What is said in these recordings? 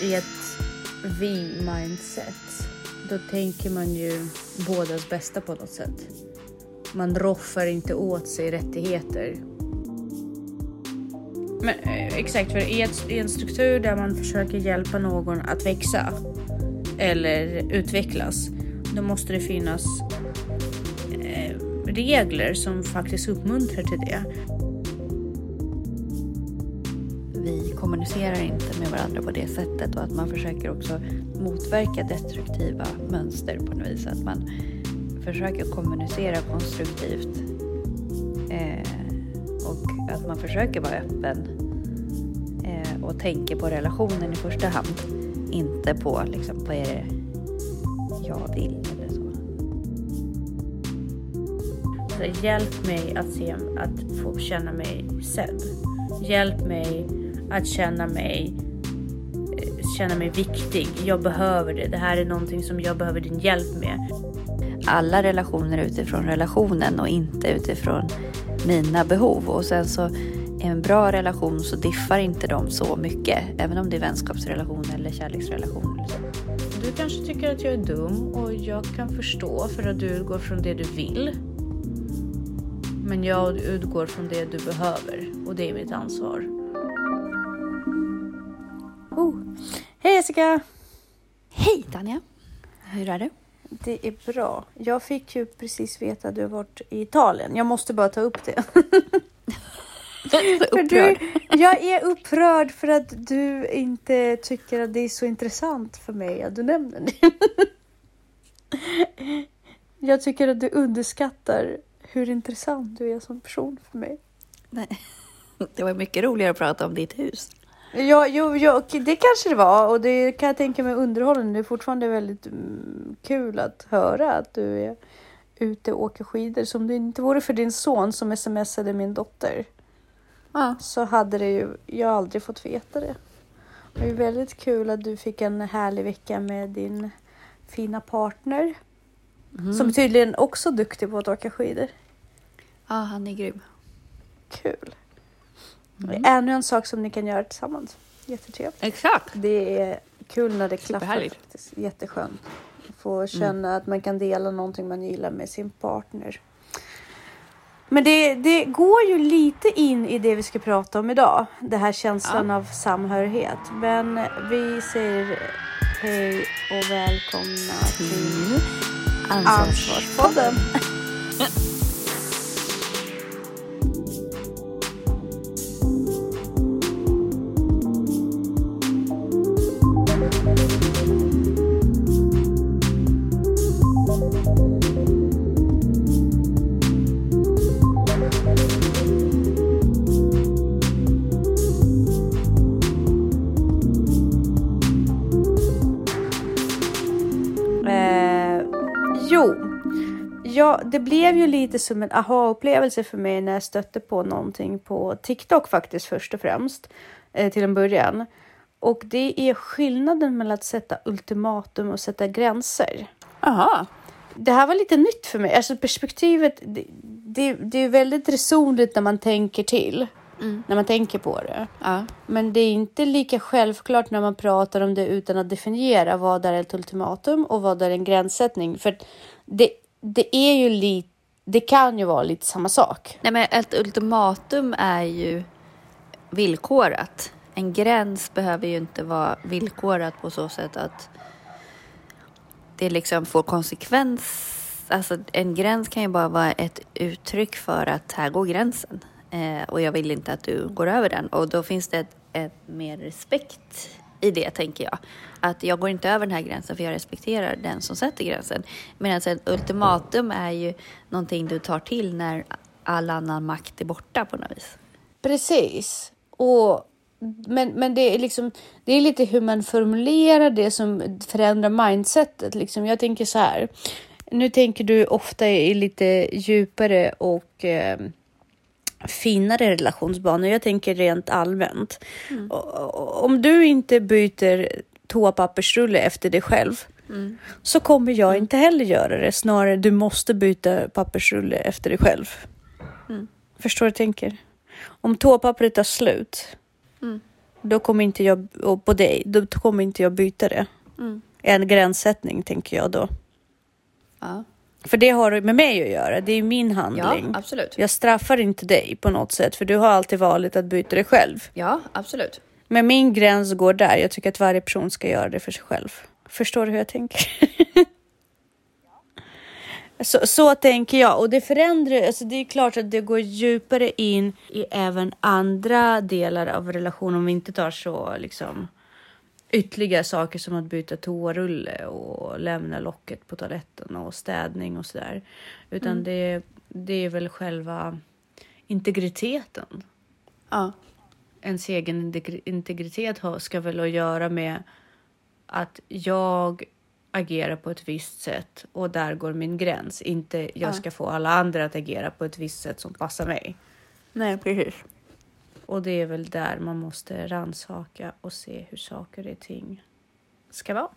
i ett vi-mindset, då tänker man ju bådas bästa på något sätt. Man roffar inte åt sig rättigheter. Men, eh, exakt, för i, ett, i en struktur där man försöker hjälpa någon att växa eller utvecklas, då måste det finnas eh, regler som faktiskt uppmuntrar till det. Kommunicerar inte med varandra på det sättet och att man försöker också motverka destruktiva mönster på något vis. Att man försöker kommunicera konstruktivt eh, och att man försöker vara öppen eh, och tänker på relationen i första hand. Inte på liksom, vad är det jag vill eller så. Så hjälp mig att, se, att få känna mig sedd. Hjälp mig att känna mig eh, känna mig viktig. Jag behöver det. Det här är någonting som jag behöver din hjälp med. Alla relationer utifrån relationen och inte utifrån mina behov. Och sen så i en bra relation så diffar inte de så mycket. Även om det är vänskapsrelation eller kärleksrelation. Du kanske tycker att jag är dum och jag kan förstå för att du utgår från det du vill. Men jag utgår från det du behöver och det är mitt ansvar. Oh. Hej Jessica! Hej Tanja! Hur är det? Det är bra. Jag fick ju precis veta att du har varit i Italien. Jag måste bara ta upp det. för du, jag är upprörd för att du inte tycker att det är så intressant för mig att du nämner det. jag tycker att du underskattar hur intressant du är som person för mig. Nej. Det var mycket roligare att prata om ditt hus. Ja, jo, jo, det kanske det var och det kan jag tänka mig underhållande. Det är fortfarande väldigt mm, kul att höra att du är ute och åker skidor. Som det inte vore för din son som smsade min dotter Ja. så hade det ju, jag aldrig fått veta det. Det är väldigt kul att du fick en härlig vecka med din fina partner. Mm. Som tydligen också är duktig på att åka skidor. Ja, han är grym. Kul. Mm. Ännu en sak som ni kan göra tillsammans. Jättetrevligt. Exakt. Det är kul när det klaffar faktiskt. Jätteskönt. Få känna att man kan dela någonting man gillar med sin partner. Men det, det går ju lite in i det vi ska prata om idag. Det här känslan av samhörighet. Men vi säger hej och välkomna till Ansvarspodden. det blev ju lite som en aha-upplevelse för mig när jag stötte på någonting på TikTok faktiskt först och främst eh, till en början. Och det är skillnaden mellan att sätta ultimatum och sätta gränser. Jaha. Det här var lite nytt för mig. Alltså perspektivet, det, det, det är väldigt resonligt när man tänker till. När man tänker på det. Ja. Men det är inte lika självklart när man pratar om det utan att definiera vad är ett ultimatum och vad är en gränssättning. För det, det är ju lite, det kan ju vara lite samma sak. Nej, men ett ultimatum är ju villkorat. En gräns behöver ju inte vara villkorat på så sätt att det liksom får konsekvens. Alltså en gräns kan ju bara vara ett uttryck för att här går gränsen eh, och jag vill inte att du går över den och då finns det ett, ett mer respekt i det tänker jag. Att jag går inte över den här gränsen för jag respekterar den som sätter gränsen. Medan ett ultimatum är ju någonting du tar till när all annan makt är borta på något vis. Precis. Och, men, men det är liksom, det är lite hur man formulerar det som förändrar mindsetet. Liksom. Jag tänker så här. Nu tänker du ofta i lite djupare och eh, finare relationsbanor. Jag tänker rent allmänt. Och- Om du inte byter toapappersrulle efter dig själv så kommer jag inte heller göra det. Snarare du måste byta pappersrulle efter dig själv. Förstår du jag tänker? Om toapappret tar slut, då kommer inte jag, och på dig, då kommer inte jag byta det. Mm. En gränssättning tänker jag då. Ja. För det har med mig att göra, det är min ja, handling. absolut. jag straffar inte dig på något sätt, för du har alltid valt att byta det själv. Ja, absolut. Men min gräns går där. Jag tycker att varje person ska göra det för sig själv. Förstår du hur jag tänker? så, så tänker jag. Och det förändrar, alltså det är klart att det går djupare in i även andra delar av relationen om vi inte tar så liksom ytterligare saker som att byta toarulle och lämna locket på toaletten och städning och sådär. Utan det, det är väl själva integriteten Ja. ens egen integri- integritet ska väl att göra med att jag agerar på ett visst sätt och där går min gräns. Inte jag Ja. ska få alla andra att agera på ett visst sätt som passar mig. Nej, precis. Och det är väl där man måste ransaka och se hur saker och ting ska vara.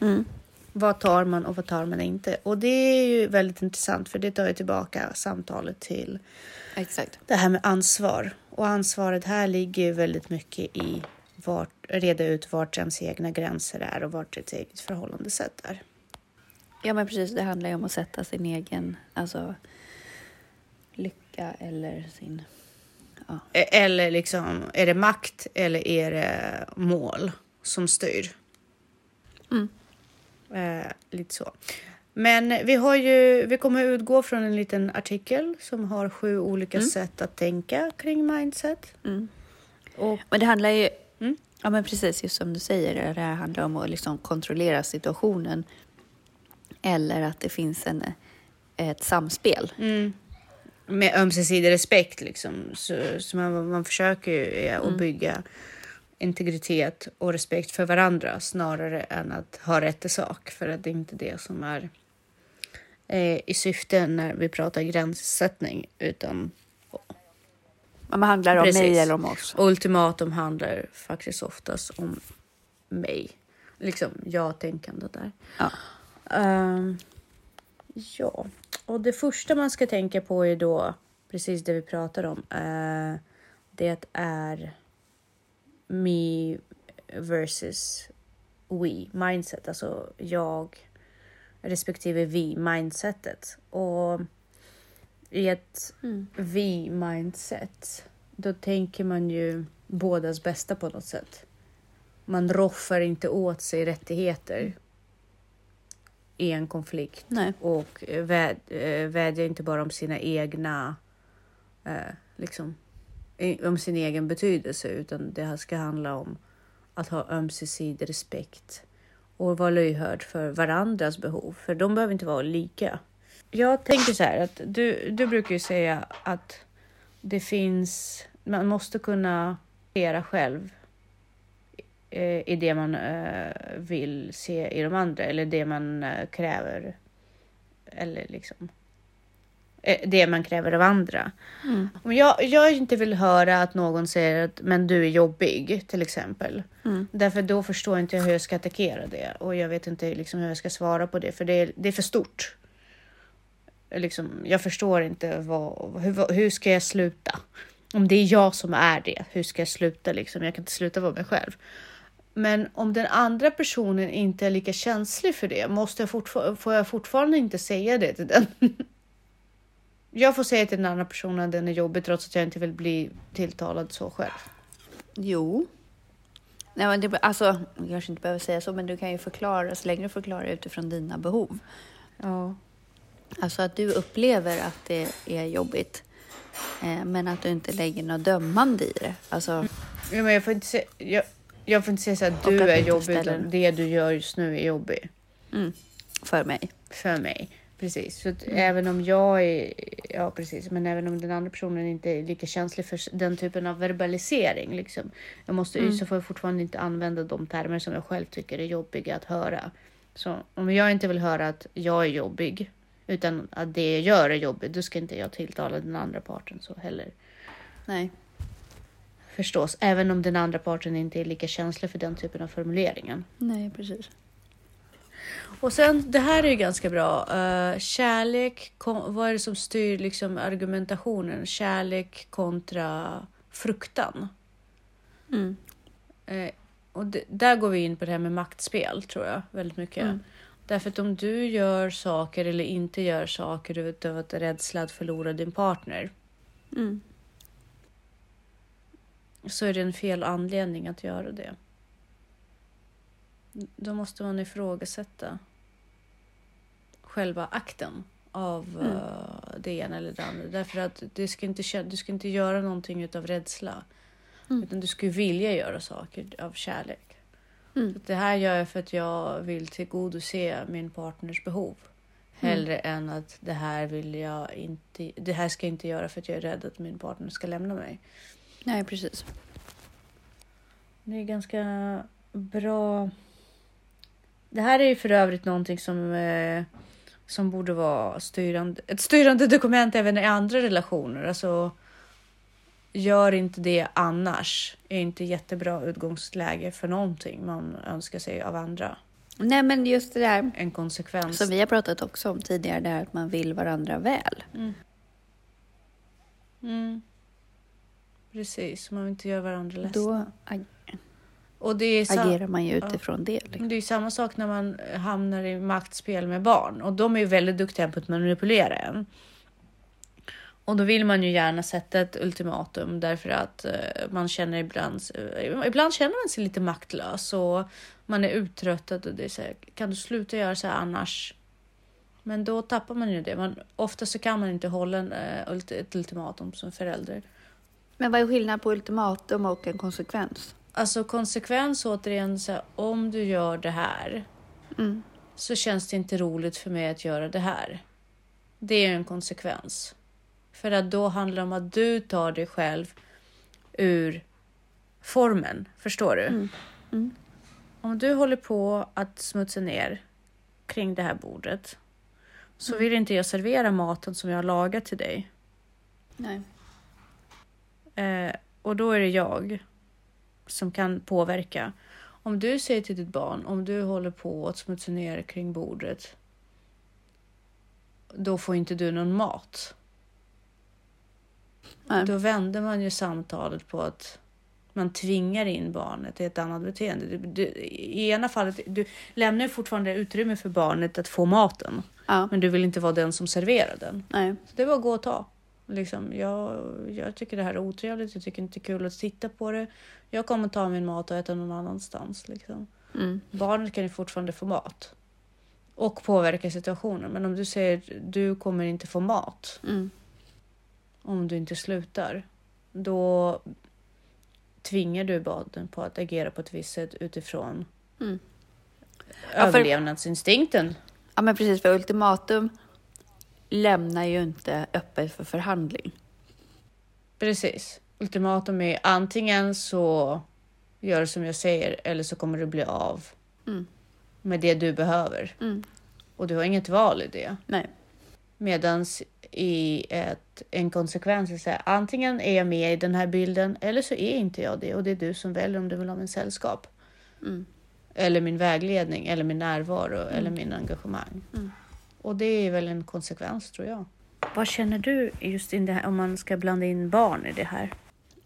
Mm. Vad tar man och vad tar man inte? Och det är ju väldigt intressant för det tar ju tillbaka samtalet till Exakt. det här med ansvar. Och ansvaret här ligger ju väldigt mycket i vart, reda ut vart ens egna gränser är och vart ett eget förhållandesätt är. Ja, men precis. Det handlar ju om att sätta sin egen alltså, lycka eller sin... Ja. Eller liksom, är det makt eller är det mål som styr? Mm. Eh, lite så. Men vi har ju, vi kommer utgå från en liten artikel som har sju olika Mm. sätt att tänka kring mindset. Mm. Och Men det handlar ju... Mm. Ja, men precis. Just som du säger. Det här handlar om att liksom kontrollera situationen. Eller att det finns en, ett samspel. Mm. Med ömsesidig respekt liksom. Så, så man, man försöker ju eh, att bygga integritet och respekt för varandra snarare än att ha rätt i sak. För att det är inte det som är eh, i syfte när vi pratar gränssättning utan Men man handlar om Precis. mig eller om oss. ultimatum handlar faktiskt oftast om mig. Liksom jag-tänkandet där. Ja. Ehm, ja, och det första man ska tänka på är då precis det vi pratar om. Uh, det är me versus we mindset, alltså jag respektive vi mindsetet. Och i ett Mm. vi mindset, då tänker man ju bådas bästa på något sätt. Man roffar inte åt sig rättigheter i en konflikt Nej. och eh, väd, eh, vädjar inte bara om sina egna, eh, liksom, om sin egen betydelse, utan det här ska handla om att ha ömsesidig respekt och vara lyhörd för varandras behov, för de behöver inte vara lika. Jag tänker så här att du, du brukar ju säga att det finns, man måste kunna agera själv eh, i det man eh, vill se i de andra eller det man eh, kräver. Eller liksom eh, det man kräver av andra. Mm. Om jag, jag inte vill höra att någon säger att men du är jobbig till exempel. Mm. Därför då förstår inte jag hur jag ska attackera det och jag vet inte liksom hur jag ska svara på det för det är, det är för stort. Liksom, jag förstår inte vad, hur, hur ska jag sluta? Om det är jag som är det, hur ska jag sluta? Liksom? Jag kan inte sluta vara mig själv. Men om den andra personen inte är lika känslig för det, måste jag fortfar- får jag fortfarande inte säga det till den? Jag får säga till den andra personen att den är jobbig trots att jag inte vill bli tilltalad så själv. Jo. Nej, men det, alltså, jag kanske inte behöver säga så, men du kan ju förklara så länge du förklarar utifrån dina behov. Ja. Alltså att du upplever att det är jobbigt, eh, men att du inte lägger något dömande i det. Alltså, Ja, men jag får inte säga, jag, jag får inte säga så att du att är jobbig, utan det du gör just nu är jobbig mm, för mig. för mig. Precis, så att även om jag är, ja precis, men även om den andra personen inte är lika känslig för den typen av verbalisering, liksom. Jag måste, Mm. så får jag fortfarande inte använda de termer som jag själv tycker är jobbiga att höra. Så om jag inte vill höra att jag är jobbig, utan att det jag gör är jobbigt, då ska inte jag tilltala den andra parten så heller. Nej. Förstås, även om den andra parten inte är lika känslig för den typen av formuleringen. Nej, precis. Och sen, det här är ju ganska bra. Uh, kärlek, vad är det som styr liksom argumentationen? Kärlek kontra fruktan. Mm. Eh, och det, där går vi in på det här med maktspel tror jag väldigt mycket. Mm. Därför att om du gör saker eller inte gör saker utav att rädsla att förlora din partner Mm. Så är det en fel anledning att göra det. Då måste man ifrågasätta själva akten av Mm. eh, det ena eller det andra. Därför att det ska inte, du ska inte göra någonting utav rädsla. Mm. Utan du ska vilja göra saker av kärlek. Mm. Det här gör jag för att jag vill tillgodose min partners behov. Hellre än att det här vill jag inte, det här ska jag inte göra för att jag är rädd att min partner ska lämna mig. Nej, precis. Det är ganska bra. Det här är ju för övrigt någonting som, eh, som borde vara styrande, ett styrande dokument även i andra relationer. Alltså, gör inte det annars. är inte jättebra utgångsläge för någonting man önskar sig av andra. Nej, men just det där En konsekvens. som vi har pratat också om tidigare, det här att man vill varandra väl. Mm. Precis, man vill inte göra varandra ledsna. Då ag- Och det är agerar man ju utifrån det. Liksom. Det är samma sak när man hamnar i maktspel med barn och de är ju väldigt duktiga på att manipulera en. Och då vill man ju gärna sätta ett ultimatum därför att eh, man känner ibland, eh, ibland känner man sig lite maktlös och man är uttröttad och det är så här, kan du sluta göra så här annars? Men då tappar man ju det. Man, ofta så kan man inte hålla en, eh, ett ultimatum som förälder. Men vad är skillnaden på ultimatum och en konsekvens? Alltså konsekvens återigen, så här, om du gör det här Mm. så känns det inte roligt för mig att göra det här. Det är en konsekvens. För att då handlar det om att du tar dig själv ur formen. Förstår du? Mm. Mm. Om du håller på att smutsa ner kring det här bordet så Mm. vill inte jag servera maten som jag har lagat till dig. Nej. Eh, och då är det jag som kan påverka. Om du säger till ditt barn, om du håller på att smutsa ner kring bordet, då får inte du någon mat. Nej. Då vänder man ju samtalet på att man tvingar in barnet i ett annat beteende. Du, du, I ena fallet, du lämnar ju fortfarande utrymme för barnet att få maten, Ja. men du vill inte vara den som serverar den. Nej. Så det var gå och ta. Liksom, jag, jag tycker det här är otrevligt. Jag tycker inte det är kul att titta på det. Jag kommer ta min mat och äta någon annanstans. Liksom. Mm. Barnet kan ju fortfarande få mat och påverka situationen. Men om du säger du kommer inte få mat Mm. om du inte slutar, då tvingar du barnet på att agera på ett visst sätt utifrån Mm. Ja, för- överlevnadsinstinkten. Ja, men precis. För ultimatum lämnar ju inte öppet för förhandling. Precis. Ultimatum är antingen så gör som jag säger eller så kommer du bli av Mm. med det du behöver. Mm. Och du har inget val i det. Nej. Medans i ett, en konsekvens är här, antingen är jag med i den här bilden eller så är inte jag det och det är du som väljer om du vill ha min sällskap. Mm. Eller min vägledning eller min närvaro eller min engagemang. Mm. Och det är väl en konsekvens tror jag. Vad känner du just in det här, om man ska blanda in barn i det här?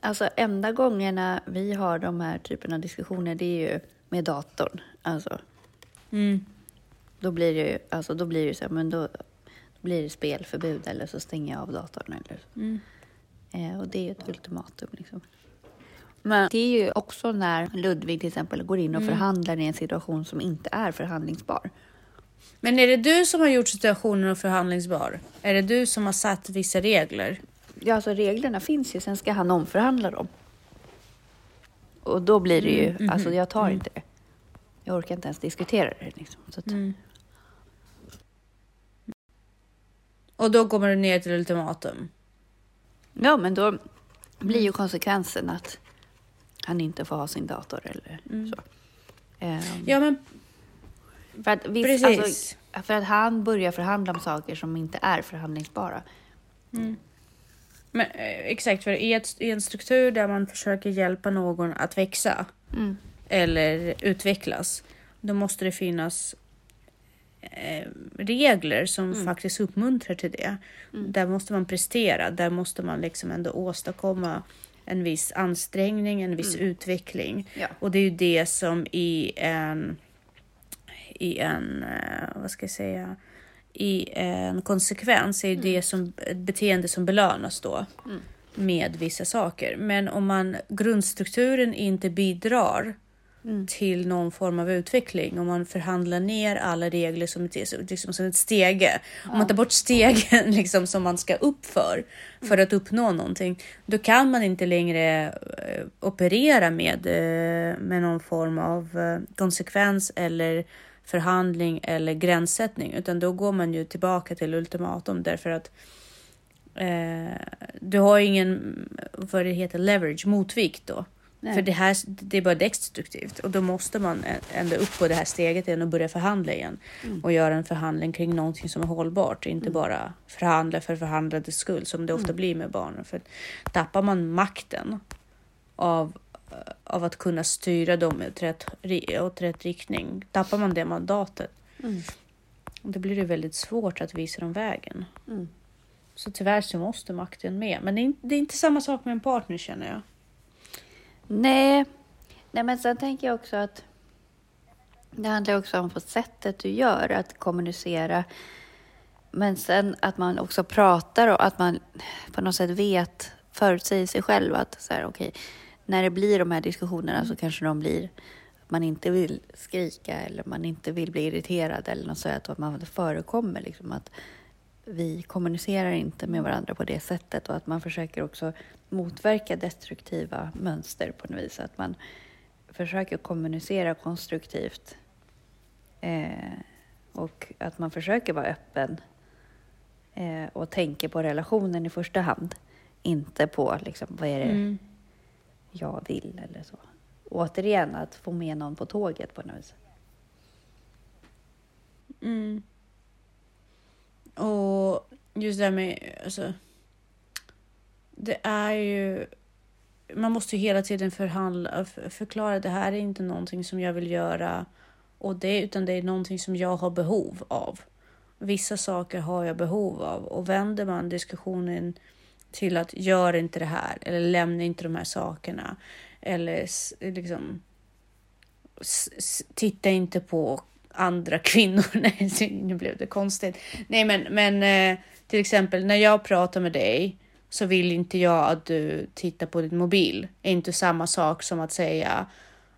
Alltså enda gångerna vi har de här typerna av diskussioner det är ju med datorn. Alltså, Mm. då blir det ju alltså, då blir det så här, men då, då blir det spelförbud eller så stänger jag av datorn. Eller, så. Mm. eh, och det är ju ett ultimatum. Liksom. Men det är ju också när Ludvig till exempel går in och förhandlar i en situation som inte är förhandlingsbar. Men är det du som har gjort situationen förhandlingsbar? Är det du som har satt vissa regler? Ja, alltså reglerna finns ju, sen ska han omförhandla dem. Och då blir det ju, alltså jag tar inte det. Jag orkar inte ens diskutera det. Liksom. Att, Och då kommer du ner till ultimatum. Ja, men då blir ju konsekvensen att han inte får ha sin dator eller så. Ehm, Ja, men för, att visst, precis. alltså, för att han börjar förhandla om saker som inte är förhandlingsbara. Men, eh, exakt, för i, ett, i en struktur där man försöker hjälpa någon att växa Mm. eller utvecklas, då måste det finnas eh, regler som faktiskt uppmuntrar till det. Där måste man prestera, där måste man liksom ändå åstadkomma en viss ansträngning, en viss utveckling. Ja. Och det är ju det som i en, i en, eh, vad ska jag säga, i en konsekvens är ju det som ett beteende som belönas då med vissa saker. Men om man grundstrukturen inte bidrar till någon form av utveckling. Om man förhandlar ner alla regler som, ett- liksom som ett stege. Om man tar bort stegen liksom, som man ska upp för, för att uppnå någonting. Då kan man inte längre eh, operera med, eh, med någon form av konsekvens eller förhandling eller gränssättning. Utan då går man ju tillbaka till ultimatum därför att eh, du har ju ingen, vad det heter, leverage, motvikt då. Nej. För det här det är bara destruktivt och då måste man ända upp på det här steget igen och börja förhandla igen. Och göra en förhandling kring någonting som är hållbart. Inte bara förhandla för förhandlades skull som det ofta blir med barnen. För tappar man makten av, av att kunna styra dem åt rätt, åt rätt riktning. Tappar man det mandatet. Mm. Då blir det väldigt svårt att visa dem vägen. Mm. Så tyvärr så måste makten med. Men det är, inte- det är inte samma sak med en partner känner jag. Nej. Nej, men sen tänker jag också att det handlar också om på sättet du gör att kommunicera. Men sen att man också pratar och att man på något sätt vet, förutsäger sig själv att så här, okej, när det blir de här diskussionerna så kanske de blir att man inte vill skrika eller man inte vill bli irriterad eller något sådant. Att man det förekommer liksom att vi kommunicerar inte med varandra på det sättet och att man försöker också motverka destruktiva mönster på något vis. Att man försöker kommunicera konstruktivt eh, och att man försöker vara öppen eh, och tänker på relationen i första hand. Inte på liksom, vad är det Mm jag vill eller så. Återigen, att få med någon på tåget på något vis. Mm. Och just det här med, alltså. Det är ju, man måste ju hela tiden förhandla, förklara det här är inte någonting som jag vill göra och det, utan det är någonting som jag har behov av. Vissa saker har jag behov av och vänder man diskussionen till att gör inte det här eller lämna inte de här sakerna eller liksom titta inte på andra kvinnor. Nej, nu blev det konstigt. Nej, men, men eh, till exempel när jag pratar med dig så vill inte jag att du tittar på din mobil. är inte samma sak som att säga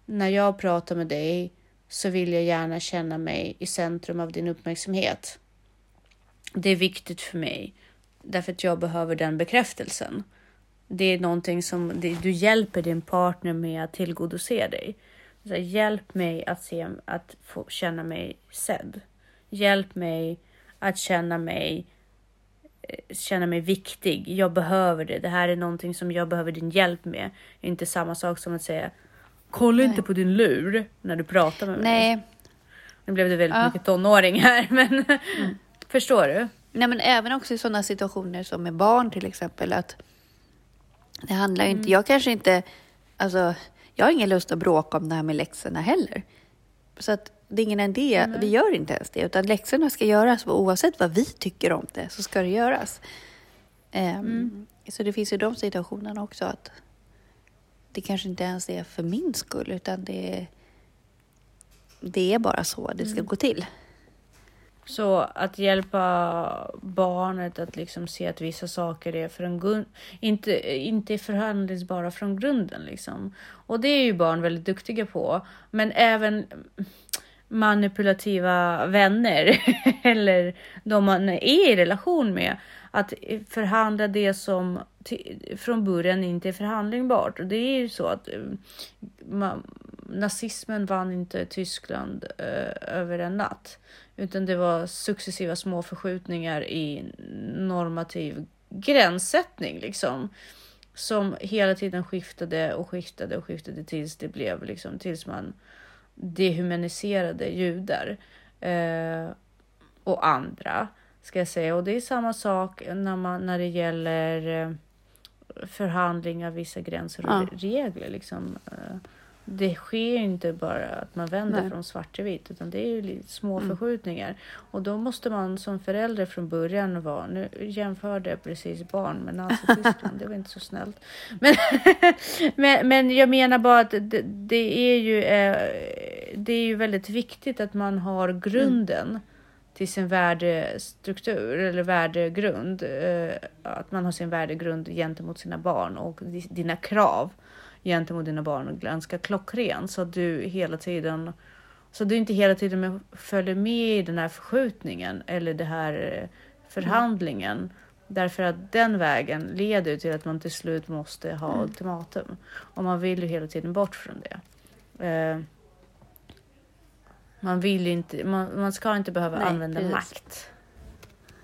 när jag pratar med dig så vill jag gärna känna mig i centrum av din uppmärksamhet. Det är viktigt för mig därför att jag behöver den bekräftelsen. Det är någonting som det, du hjälper din partner med att tillgodose dig. Så hjälp mig att, se, att få känna mig sedd. Hjälp mig att känna mig eh, känna mig viktig. Jag behöver det. Det här är någonting som jag behöver din hjälp med. Inte samma sak som att säga kolla Nej. inte på din lur när du pratar med mig. Nej, Nu blev det väldigt Ja. mycket tonåring här, men förstår du? Nej, men även också i sådana situationer som med barn till exempel. att Det handlar ju inte, jag kanske inte, alltså jag har ingen lust att bråka om det här med läxorna heller. Så att det är ingen idé, vi gör inte ens det, utan läxorna ska göras oavsett vad vi tycker om det, så ska det göras. Ehm, Så det finns ju de situationerna också att det kanske inte ens är för min skull, utan det det är bara så det ska gå till. Så att hjälpa barnet att liksom se att vissa saker är från inte, inte är förhandlingsbara från grunden. Liksom. Och det är ju barn väldigt duktiga på. Men även manipulativa vänner eller de man är i relation med. Att förhandla det som till, från början inte är förhandlingbart. Och det är ju så att eh, man, nazismen vann inte Tyskland eh, över en natt. Utan det var successiva små förskjutningar i normativ gränssättning liksom. Som hela tiden skiftade och skiftade och skiftade tills det blev liksom tills man dehumaniserade judar. Eh, och andra ska jag säga. Och det är samma sak när, man, när det gäller eh, förhandling av vissa gränser och Ja. regler. Liksom. Eh, det sker inte bara att man vänder Nej. från svart till vitt utan det är ju små Mm. förskjutningar. Och då måste man som förälder från början vara, nu jämförde jag precis barn med Nazityskland, det var inte så snällt. Men, men, men jag menar bara att det, det är ju eh, det är ju väldigt viktigt att man har grunden till sin värdestruktur eller värdegrund. Eh, att man har sin värdegrund gentemot sina barn och di- dina krav gentemot dina barn ganska klockren så att du hela tiden så du inte hela tiden följer med i den här förskjutningen eller det här eh, förhandlingen. Därför att den vägen leder till att man till slut måste ha ultimatum. Och man vill ju hela tiden bort från det. Man vill inte, man, man ska inte behöva Nej, använda precis. makt.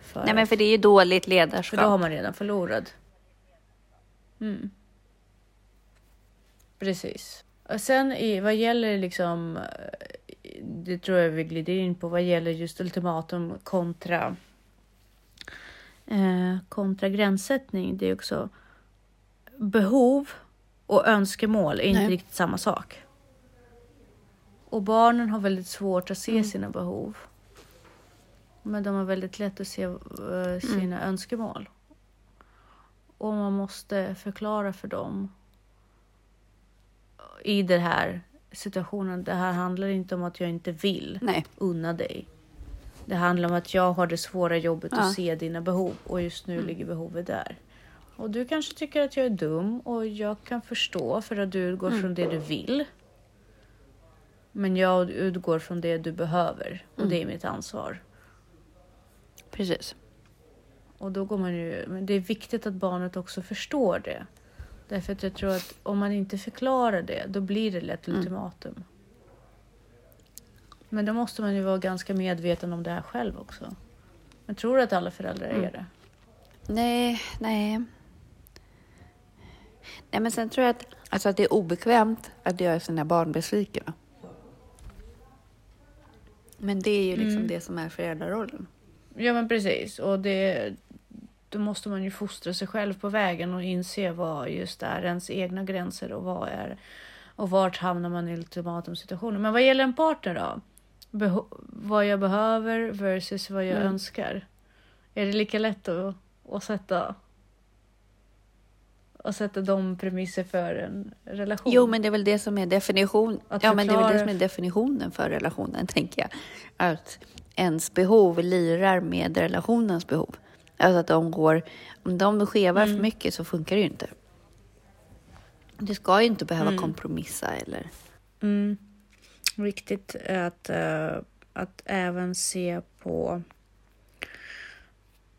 För, Nej, men för det är ju dåligt för då har ledarskap. man redan förlorat. Mm. Precis. Och sen i, vad gäller liksom, eh, det tror jag vi glider in på, vad gäller just ultimatum kontra eh, kontra gränssättning. Det är också behov och önskemål är inte Nej. riktigt samma sak. Och barnen har väldigt svårt att se Mm. sina behov. Men de har väldigt lätt att se eh, sina önskemål. Och man måste förklara för dem i den här situationen. Det här handlar inte om att jag inte vill Nej. unna dig. Det handlar om att jag har det svåra jobbet Ja. att se dina behov och just nu ligger behovet där. Och du kanske tycker att jag är dum och jag kan förstå för att du utgår från det du vill. Men jag utgår från det du behöver och det är mitt ansvar. Precis. Och då går man ju, men det är viktigt att barnet också förstår det. Därför att jag tror att om man inte förklarar det, då blir det lätt ultimatum. Men då måste man ju vara ganska medveten om det här själv också. Jag tror att alla föräldrar är det. Nej, nej. Nej, men sen tror jag att, alltså att det är obekvämt att göra sina barn besvikna. Men det är ju liksom Mm. det som är föräldrarollen. Ja men precis. Och det, då måste man ju fostra sig själv på vägen och inse vad just är ens egna gränser och vad är och vart hamnar man i ultimatumsituationer. Men vad gäller en partner då? Beho- vad jag behöver versus vad jag Mm. önskar. Är det lika lätt att, att sätta att sätta de premisser för en relation? Jo, men det är väl det som är definition. Att ja, men det är väl det som är definitionen för relationen, tänker jag. Att ens behov lirar med relationens behov. Alltså att de går, om de skevar Mm. för mycket så funkar det ju inte. Du ska ju inte behöva kompromissa eller... Mm. Viktigt att, eh, att även se på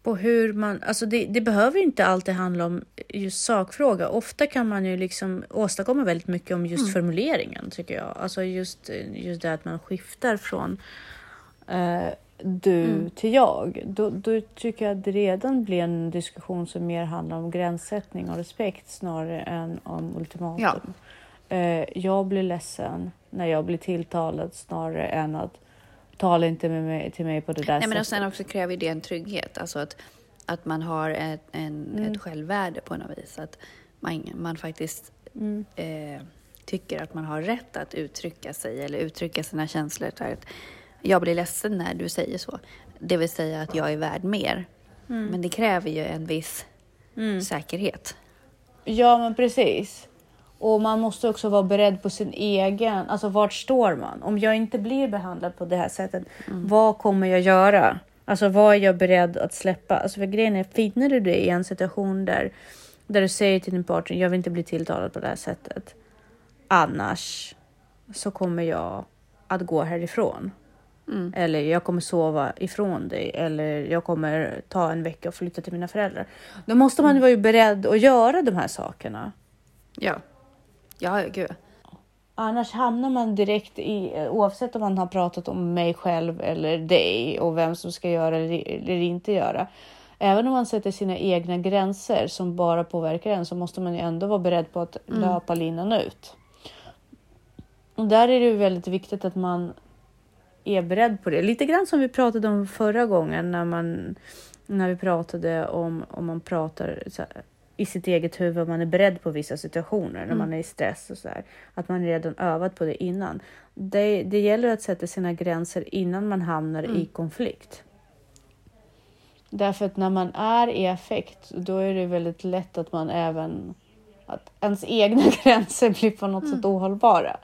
på hur man, alltså det, det behöver inte alltid handla om just sakfråga. Ofta kan man ju liksom åstadkomma väldigt mycket om just formuleringen tycker jag. Alltså just, just det att man skiftar från eh, du till jag. Då, då tycker jag att det redan blir en diskussion som mer handlar om gränssättning och respekt snarare än om ultimatum. Ja. Eh, jag blir ledsen när jag blir tilltalad snarare än att tala inte med mig, till mig på det där Nej, men och sättet. sen också kräver det en trygghet. Alltså att, att man har ett, en, Mm. ett självvärde på något vis. Att man, man faktiskt Mm. eh, tycker att man har rätt att uttrycka sig eller uttrycka sina känslor. Att jag blir ledsen när du säger så. Det vill säga att jag är värd mer. Men det kräver ju en viss Mm. säkerhet. Ja, men precis. Och man måste också vara beredd på sin egen, alltså vart står man? Om jag inte blir behandlad på det här sättet, vad kommer jag göra? Alltså vad är jag beredd att släppa? Alltså för grejen är, finner du dig i en situation där, där du säger till din partner, jag vill inte bli tilltalad på det här sättet. Annars så kommer jag att gå härifrån. Mm. Eller jag kommer sova ifrån dig. Eller jag kommer ta en vecka och flytta till mina föräldrar. Då måste man ju vara beredd att göra de här sakerna. Ja. Ja, gud. Annars hamnar man direkt i, oavsett om man har pratat om mig själv eller dig och vem som ska göra eller, inte göra. Även om man sätter sina egna gränser som bara påverkar en så måste man ju ändå vara beredd på att löpa linan ut. Och där är det ju väldigt viktigt att man är beredd på det. Lite grann som vi pratade om förra gången när, man, när vi pratade om om man pratar i sitt eget huvud, man är beredd på vissa situationer när Mm. man är i stress och så här. Att man redan övat på det innan. Det, det gäller att sätta sina gränser innan man hamnar Mm. i konflikt. Därför att när man är i affekt, då är det väldigt lätt att man även att ens egna gränser blir på något sätt ohållbara.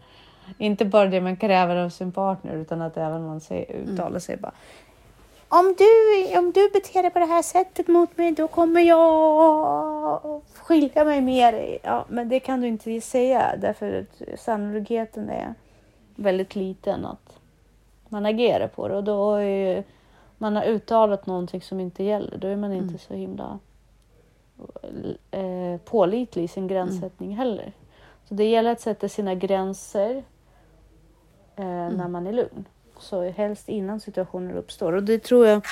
Inte bara det man kräver av sin partner utan att även man säger, uttalar sig bara. Om du, om du beter dig på det här sättet mot mig då kommer jag skilja mig med dig. Ja, men det kan du inte säga därför att sannolikheten är väldigt liten att man agerar på det och då är man har uttalat någonting som inte gäller. Då är man inte Mm. så himla eh, pålitlig i sin gränssättning heller. Så det gäller att sätta sina gränser eh, när man är lugn. Så helst innan situationer uppstår. Och det tror jag,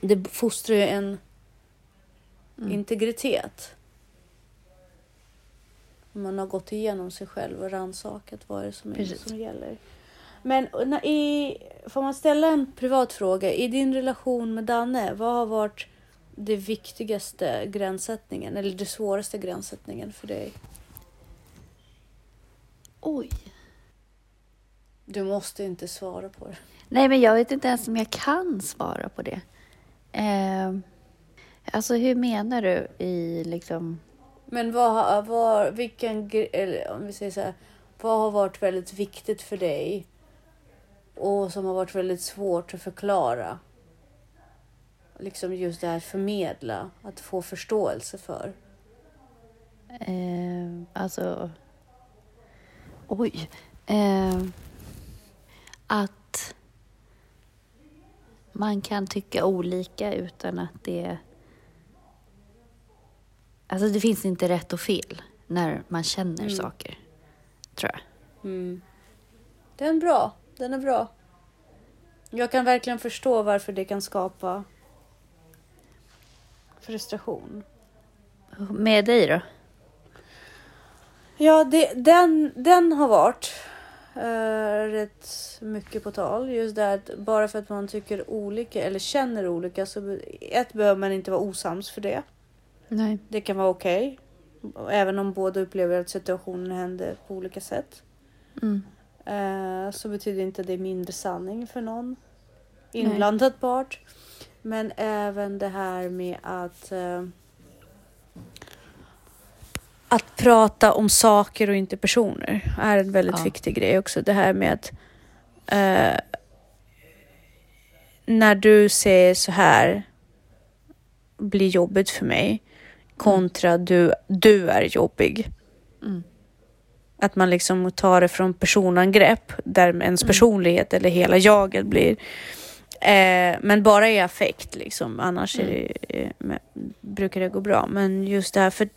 det fostrar ju en integritet. Man har gått igenom sig själv och rannsakat vad är det som, är, Precis. som gäller. Men när, i, får man ställa en privat fråga? I din relation med Danne, vad har varit det viktigaste gränssättningen eller det svåraste gränssättningen för dig? Oj. Du måste inte svara på det. Nej, men jag vet inte ens om jag kan svara på det. Eh, alltså, hur menar du i liksom... Men vad, vad, vilken, eller om vi säger så här, vad har varit väldigt viktigt för dig och som har varit väldigt svårt att förklara? Liksom just det här förmedla, att få förståelse för. Eh, alltså... Oj. Eh, att man kan tycka olika utan att det... Alltså det finns inte rätt och fel när man känner Mm. saker, tror jag. Mm. Den är bra, den är bra. Jag kan verkligen förstå varför det kan skapa frustration. Med dig då? Ja, det, den, den har varit eh, rätt mycket på tal. Just det att bara för att man tycker olika eller känner olika så ett behöver man inte vara osams för det. Nej. Det kan vara okej. Även om båda upplever att situationen händer på olika sätt. Mm. Eh, så betyder inte det mindre sanning för någon inblandad part. Men även det här med att eh, att prata om saker och inte personer är en väldigt Ja. viktig grej också. Det här med att eh, när du säger så här blir jobbigt för mig kontra du, du är jobbig. Mm. Att man liksom tar det från personangrepp där ens personlighet eller hela jaget blir. Eh, men bara i affekt liksom. Annars är det, eh, brukar det gå bra. Men just det här för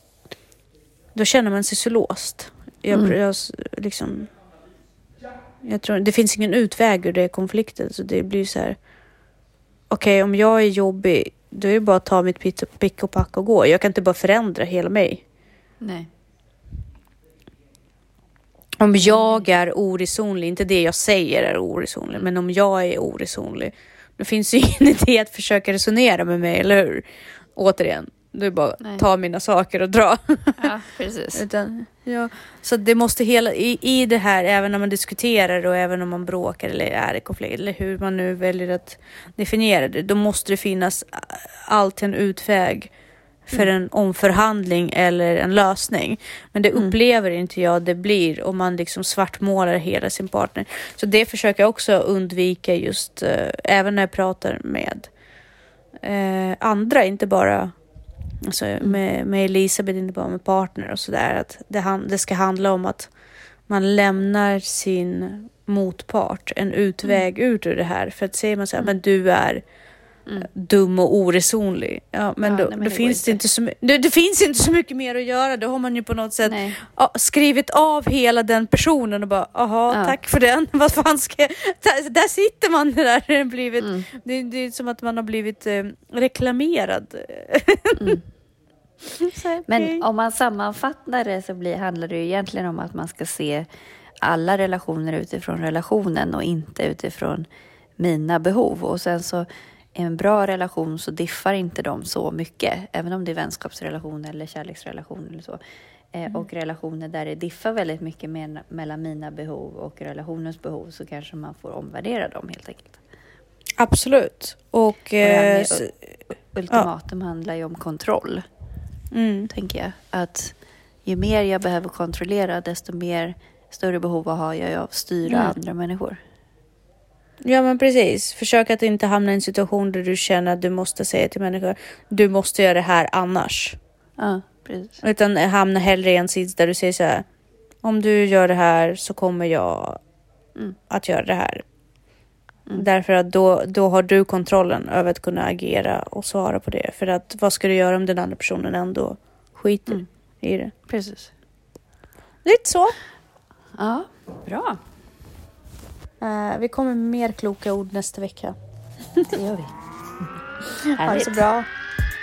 då känner man sig så låst. Jag, Mm. jag liksom. Jag tror det finns ingen utväg ur det konflikten så det blir så här. Okej, om jag är jobbig, då är det bara att ta mitt pick och- pack och gå. Jag kan inte bara förändra hela mig. Nej. Om jag är oresonlig, inte det jag säger är oresonlig, men om jag är oresonlig, då finns det ju ingen idé att försöka resonera med mig, eller hur? Återigen, det är bara Nej. ta mina saker och dra. Ja, precis. Utan, ja, så det måste hela, i, i det här, även när man diskuterar och även om man bråkar eller är i konflikt, eller hur man nu väljer att definiera det, då måste det finnas alltid en utväg för en omförhandling eller en lösning. Men det Mm. upplever inte jag det blir om man liksom svartmålar hela sin partner. Så det försöker jag också undvika just, eh, även när jag pratar med eh, andra, inte bara Alltså med, med Elisabeth, inte bara med partner och sådär. Att det, han, det ska handla om att man lämnar sin motpart en utväg ut ur det här. För att säger man så här, men du är Mm. dum och oresonlig. Ja, men Ja, då, nej, men då det finns det inte så. Det, det finns inte så mycket mer att göra. Då har man ju på något sätt ja, skrivit av hela den personen och bara, aha, Ja. tack för den. Vad fan ska jag... där, där sitter man där. Det, blivit, Mm. det, det är som att man har blivit eh, reklamerad. Mm. Här. Men om man sammanfattar det så blir, handlar det ju egentligen om att man ska se alla relationer utifrån relationen och inte utifrån mina behov. Och sen så en bra relation så diffar inte de så mycket, även om det är vänskapsrelation eller kärleksrelation eller så. Eh, Och relationer där det diffar väldigt mycket med, mellan mina behov och relationens behov så kanske man får omvärdera dem helt enkelt. Absolut. Och... Och Eh, med s- ultimatum handlar ju om kontroll, mm, tänker jag. Att ju mer jag behöver kontrollera, desto mer större behov har jag av att styra Mm. andra människor. Ja, men precis. Försök att inte hamna i en situation där du känner att du måste säga till människor du måste göra det här annars. Ja, precis. Utan hamna hellre i en sits där du säger så här. Om du gör det här så kommer jag Mm. att göra det här. Mm. Därför att då, då har du kontrollen över att kunna agera och svara på det. För att vad ska du göra om den andra personen ändå skiter Mm. i det? Precis. Lite så. Ja, bra. Eh, vi kommer med mer kloka ord nästa vecka. Det gör vi. Ha det så bra.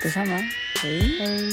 Detsamma. Hej. Hej.